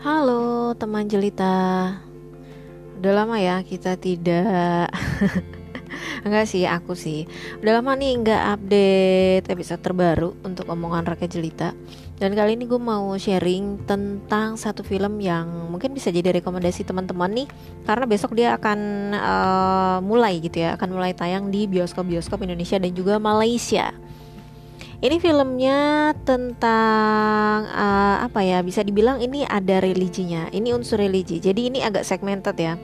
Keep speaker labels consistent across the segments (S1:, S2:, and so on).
S1: Halo teman jelita. Udah lama ya kita tidak Enggak sih aku sih. Udah lama nih nggak update episode terbaru Untuk omongan rakyat jelita. Dan kali ini gue mau sharing tentang satu film yang mungkin bisa jadi rekomendasi teman-teman nih. Karena besok dia akan uh, mulai gitu ya. Akan mulai tayang di bioskop-bioskop Indonesia dan juga Malaysia ini filmnya tentang uh, apa ya? Bisa dibilang ini ada religinya. Ini unsur religi. Jadi ini agak segmented ya.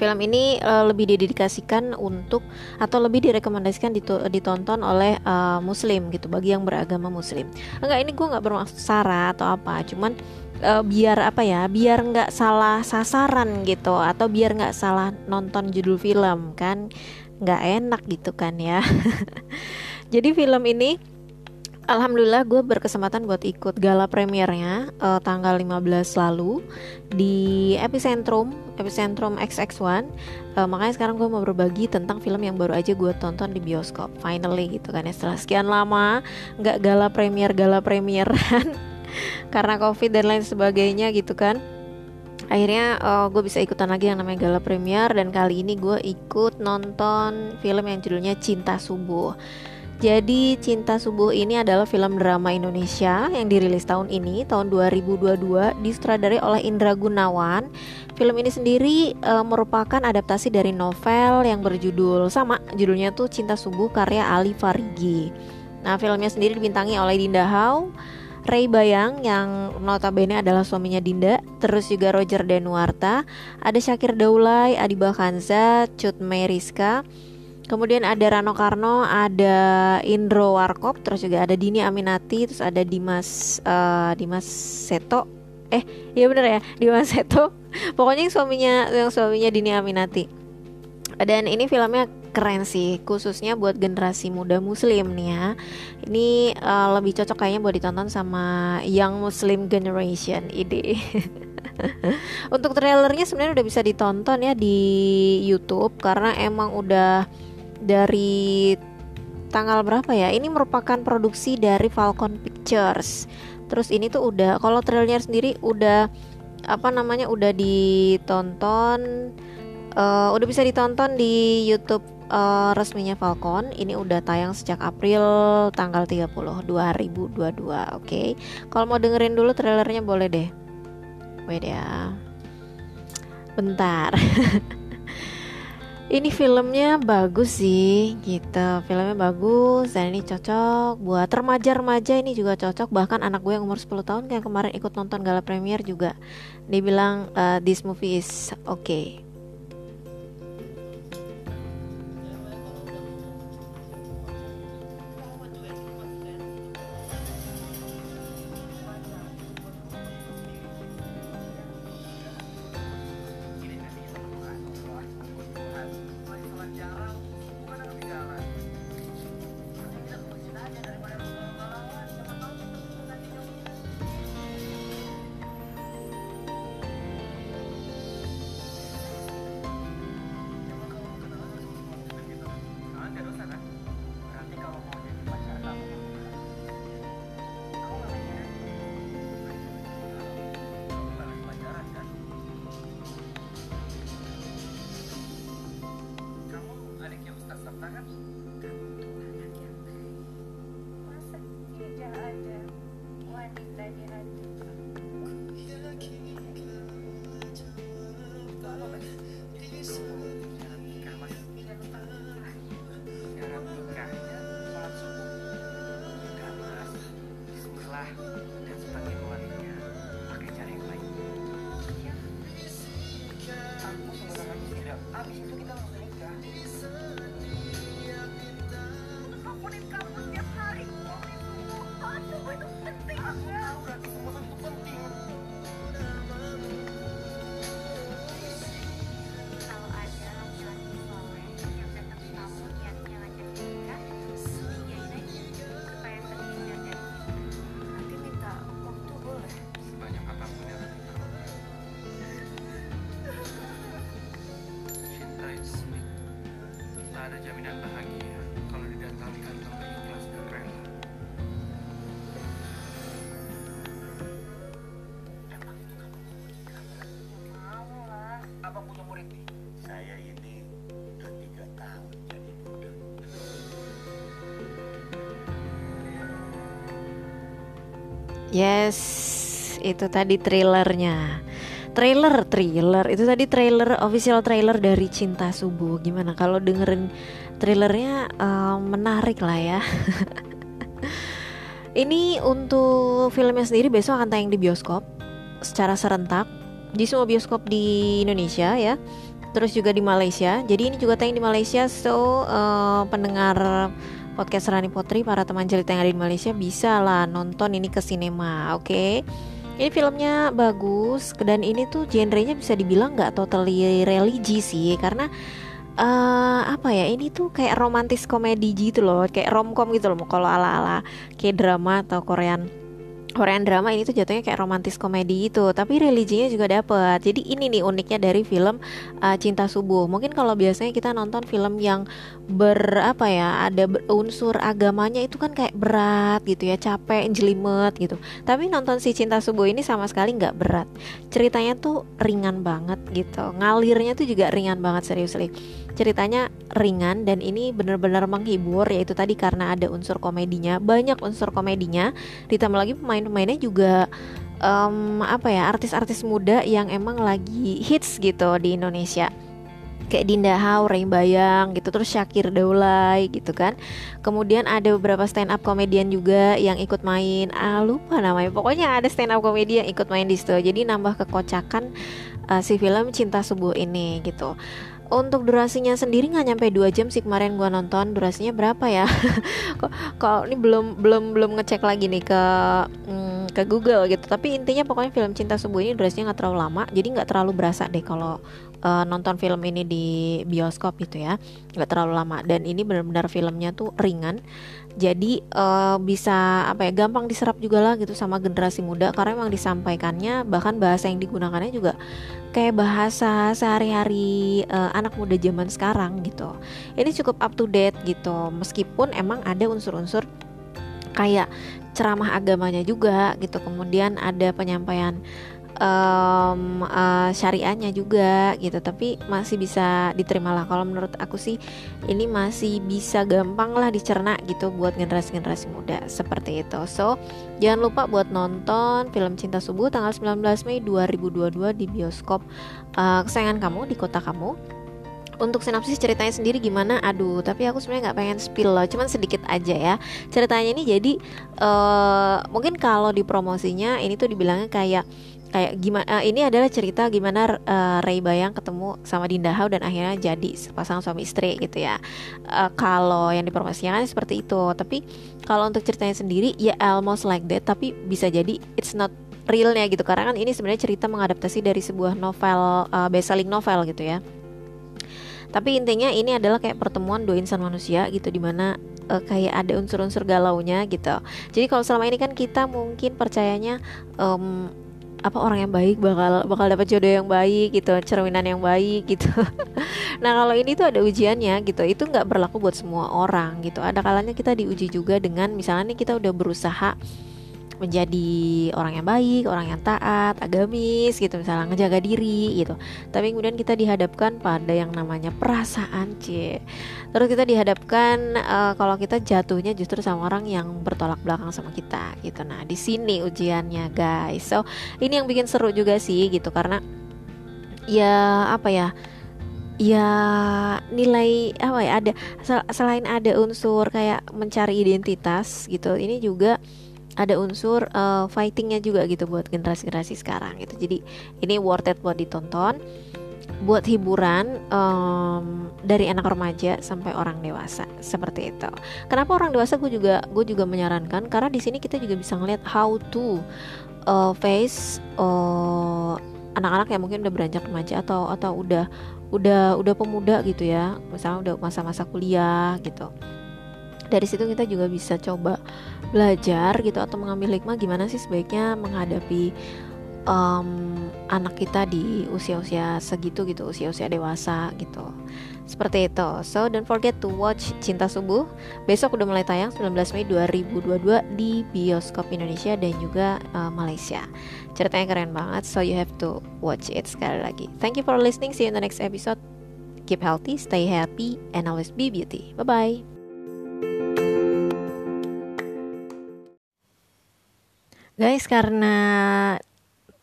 S1: Film ini uh, lebih didedikasikan untuk atau lebih direkomendasikan ditonton oleh uh, Muslim gitu bagi yang beragama Muslim. Enggak ini gue nggak bermaksud sara atau apa, cuman uh, biar apa ya? Biar nggak salah sasaran gitu atau biar nggak salah nonton judul film kan? Nggak enak gitu kan ya. Jadi film ini Alhamdulillah gue berkesempatan buat ikut gala premiernya uh, tanggal 15 lalu di Epicentrum, Epicentrum XX1. Uh, eh, makanya sekarang gue mau berbagi tentang film yang baru aja gue tonton di bioskop. Finally gitu kan ya setelah sekian lama nggak gala premier gala premieran karena covid dan lain sebagainya gitu kan. Akhirnya uh, gue bisa ikutan lagi yang namanya gala premier dan kali ini gue ikut nonton film yang judulnya Cinta Subuh. Jadi Cinta Subuh ini adalah film drama Indonesia yang dirilis tahun ini, tahun 2022, disutradarai oleh Indra Gunawan. Film ini sendiri e, merupakan adaptasi dari novel yang berjudul sama, judulnya tuh Cinta Subuh karya Ali Farigi. Nah, filmnya sendiri dibintangi oleh Dinda Hau, Ray Bayang yang notabene adalah suaminya Dinda, terus juga Roger Denuarta, ada Syakir Daulay, Adiba Kanza, Cut Meriska, Kemudian ada Rano Karno, ada Indro Warkop, terus juga ada Dini Aminati, terus ada Dimas uh, Dimas Seto. Eh, iya bener ya, Dimas Seto. Pokoknya yang suaminya yang suaminya Dini Aminati. Dan ini filmnya keren sih, khususnya buat generasi muda Muslim nih ya. Ini uh, lebih cocok kayaknya buat ditonton sama Young Muslim Generation ide. Untuk trailernya sebenarnya udah bisa ditonton ya di YouTube karena emang udah dari tanggal berapa ya? Ini merupakan produksi dari Falcon Pictures. Terus ini tuh udah kalau trailernya sendiri udah apa namanya udah ditonton uh, udah bisa ditonton di YouTube uh, resminya Falcon. Ini udah tayang sejak April tanggal 30 2022. Oke. Okay? Kalau mau dengerin dulu trailernya boleh deh. Wait ya. Bentar. ini filmnya bagus sih gitu. Filmnya bagus dan ini cocok buat remaja-remaja ini juga cocok. Bahkan anak gue yang umur 10 tahun yang kemarin ikut nonton gala premier juga. Dia bilang uh, this movie is okay
S2: a vida que dá nos brincar. jaminan bahagia. Kalau didatangkan tanpa ikhlas dan rela.
S3: Emang itu kamu mau butuh murid saya ini udah tiga tahun jadi
S1: Yes, itu tadi trailernya. Trailer trailer. Itu tadi trailer official trailer dari Cinta Subuh. Gimana? Kalau dengerin trailernya eh, menarik lah ya. Ini untuk filmnya sendiri besok akan tayang di bioskop secara serentak di semua bioskop di Indonesia ya. Terus juga di Malaysia. Jadi ini juga tayang di Malaysia. So eh, pendengar podcast Rani Potri para teman cerita yang ada di Malaysia bisa lah nonton ini ke sinema. Oke. Ini filmnya bagus dan ini tuh genrenya bisa dibilang nggak totally religi sih karena eh apa ya ini tuh kayak romantis komedi gitu loh kayak romcom gitu loh kalau ala ala kayak drama atau Korean Korean drama ini tuh jatuhnya kayak romantis komedi itu tapi religinya juga dapet. Jadi ini nih uniknya dari film uh, Cinta Subuh. Mungkin kalau biasanya kita nonton film yang ber apa ya ada unsur agamanya itu kan kayak berat gitu ya capek jelimet gitu. Tapi nonton si Cinta Subuh ini sama sekali nggak berat. Ceritanya tuh ringan banget gitu. Ngalirnya tuh juga ringan banget serius ceritanya ringan dan ini benar-benar menghibur yaitu tadi karena ada unsur komedinya banyak unsur komedinya. Ditambah lagi pemain-pemainnya juga em, apa ya artis-artis muda yang emang lagi hits gitu di Indonesia. Kayak Dinda Hau, Bayang gitu terus Syakir Daulay gitu kan. Kemudian ada beberapa stand up komedian juga yang ikut main. Ah lupa namanya. Pokoknya ada stand up komedian yang ikut main di situ. Jadi nambah kekocakan uh, si film Cinta Subuh ini gitu untuk durasinya sendiri nggak nyampe 2 jam sih kemarin gua nonton. Durasinya berapa ya? Kok kok ini belum belum belum ngecek lagi nih ke mm, ke Google gitu. Tapi intinya pokoknya film Cinta Subuh ini durasinya nggak terlalu lama jadi nggak terlalu berasa deh kalau uh, nonton film ini di bioskop gitu ya. Nggak terlalu lama. Dan ini benar-benar filmnya tuh ringan. Jadi eh, bisa apa ya gampang diserap juga lah gitu sama generasi muda. Karena memang disampaikannya bahkan bahasa yang digunakannya juga kayak bahasa sehari-hari eh, anak muda zaman sekarang gitu. Ini cukup up to date gitu. Meskipun emang ada unsur-unsur kayak ceramah agamanya juga gitu. Kemudian ada penyampaian em, eh, syariahnya juga gitu. Tapi masih bisa diterima lah kalau menurut aku sih ini masih bisa gampang lah dicerna gitu buat generasi-generasi muda. Seperti itu. So jangan lupa buat nonton film Cinta Subuh tanggal 19 Mei 2022 di bioskop eh, kesayangan kamu di kota kamu. Untuk sinopsis ceritanya sendiri gimana? Aduh, tapi aku sebenarnya nggak pengen spill loh, cuman sedikit aja ya. Ceritanya ini jadi eh mungkin kalau di promosinya ini tuh dibilangnya kayak kayak gimana ini adalah cerita gimana eh, Ray Bayang ketemu sama Dinda Hau dan akhirnya jadi sepasang suami istri gitu ya. Eh, kalau yang dipromosikan kan seperti itu, tapi kalau untuk ceritanya sendiri ya almost like that, tapi bisa jadi it's not realnya gitu karena kan ini sebenarnya cerita mengadaptasi dari sebuah novel eh, best selling novel gitu ya. Tapi intinya ini adalah kayak pertemuan dua insan manusia gitu di mana eh, kayak ada unsur-unsur galaunya gitu. Jadi kalau selama ini kan kita mungkin percayanya em, apa orang yang baik bakal bakal dapat jodoh yang baik gitu, cerminan yang baik gitu. nah kalau ini tuh ada ujiannya gitu. Itu nggak berlaku buat semua orang gitu. Ada kalanya kita diuji juga dengan misalnya nih kita udah berusaha menjadi orang yang baik, orang yang taat, agamis gitu misalnya ngejaga diri gitu. Tapi kemudian kita dihadapkan pada yang namanya perasaan c. Terus kita dihadapkan eh, kalau kita jatuhnya justru sama orang yang bertolak belakang sama kita gitu. Nah di sini ujiannya guys. So ini yang bikin seru juga sih gitu karena ya apa ya ya nilai apa ya ada sel- selain ada unsur kayak mencari identitas gitu ini juga ada unsur eh, fightingnya juga gitu buat generasi-generasi sekarang gitu. Jadi ini worth it buat ditonton. Buat hiburan em, dari anak remaja sampai orang dewasa seperti itu. Kenapa orang dewasa? Gue juga gue juga menyarankan karena di sini kita juga bisa ngeliat how to eh, face eh, anak-anak yang mungkin udah beranjak remaja atau atau udah udah udah pemuda gitu ya. Misalnya udah masa-masa kuliah gitu dari situ kita juga bisa coba belajar gitu atau mengambil hikmah gimana sih sebaiknya menghadapi em, anak kita di usia-usia segitu gitu usia-usia dewasa gitu. Seperti itu. So don't forget to watch Cinta Subuh besok udah mulai tayang 19 Mei 2022 di bioskop Indonesia dan juga eh, Malaysia. Ceritanya keren banget so you have to watch it sekali lagi. Thank you for listening. See you in the next episode. Keep healthy, stay happy, and always be beauty. Bye bye. Guys, karena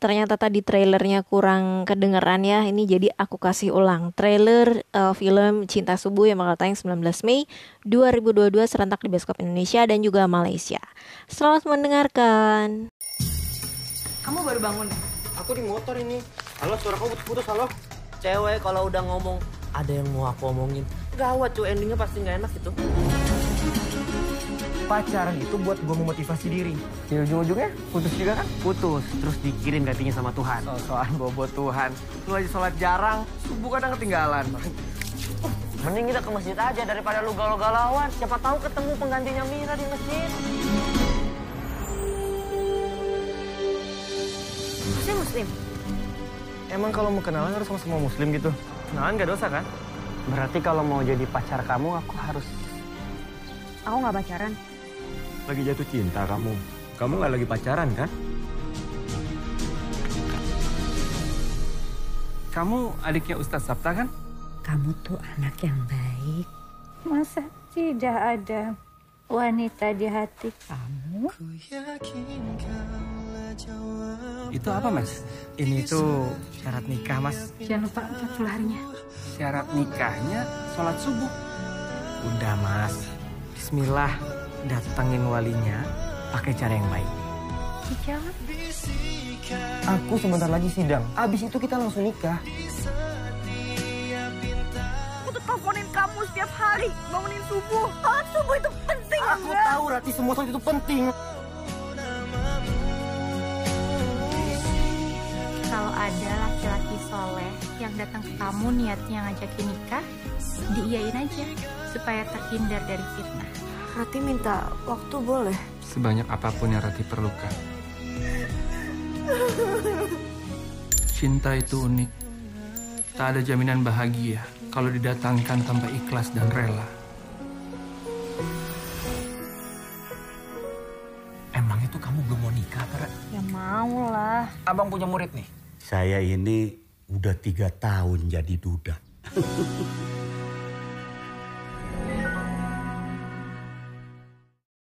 S1: ternyata tadi trailernya kurang kedengeran ya. Ini jadi aku kasih ulang trailer uh, film Cinta Subuh yang bakal tayang 19 Mei 2022 serentak di bioskop Indonesia dan juga Malaysia. Selamat mendengarkan.
S4: Kamu baru bangun?
S5: Aku di motor ini. Halo, suara kamu putus-putus, halo. Cewek kalau udah ngomong, ada yang mau aku omongin. Gawat cuy, endingnya pasti nggak enak gitu. Pacaran itu buat gue memotivasi diri. Ya ujung-ujungnya putus juga kan? Putus, terus dikirim gantinya sama Tuhan. Oh, soal bobo Tuhan. Lu aja sholat jarang, subuh kadang ketinggalan. Mending kita ke masjid aja daripada lu galau-galauan. Siapa tahu ketemu penggantinya Mira di masjid.
S4: Muslim muslim.
S5: Emang kalau mau kenalan harus sama semua muslim gitu? Kenalan gak dosa kan? Berarti kalau mau jadi pacar kamu, aku harus...
S4: Aku nggak pacaran.
S6: Lagi jatuh cinta kamu. Kamu nggak lagi pacaran kan?
S2: Kamu adiknya Ustadz Sabta kan?
S7: Kamu tuh anak yang baik. Masa tidak ada wanita di hati kamu?
S2: Itu apa mas?
S5: Ini tuh syarat nikah, Mas.
S7: Jangan lupa 40 harinya.
S2: Syarat nikahnya sholat subuh.
S5: Udah, Mas. Bismillah, datengin walinya pakai cara yang baik.
S7: Dijawab.
S5: Aku sebentar lagi sidang. Abis itu kita langsung nikah.
S4: Aku tuh teleponin kamu setiap hari, bangunin subuh. Sholat subuh itu penting
S5: Aku tahu Rati semua itu penting.
S7: Kalau ada laki-laki soleh yang datang ke kamu niatnya ngajakin nikah, diiyain aja supaya terhindar dari fitnah.
S4: Rati minta waktu boleh.
S2: Sebanyak apa pun yang Rati perlukan. Cinta itu unik. Tak ada jaminan bahagia kalau didatangkan tanpa ikhlas dan rela.
S6: Emang itu kamu belum mau nikah, Kara?
S7: Ya mau lah.
S5: Abang punya murid nih.
S3: Saya ini udah tiga tahun jadi duda.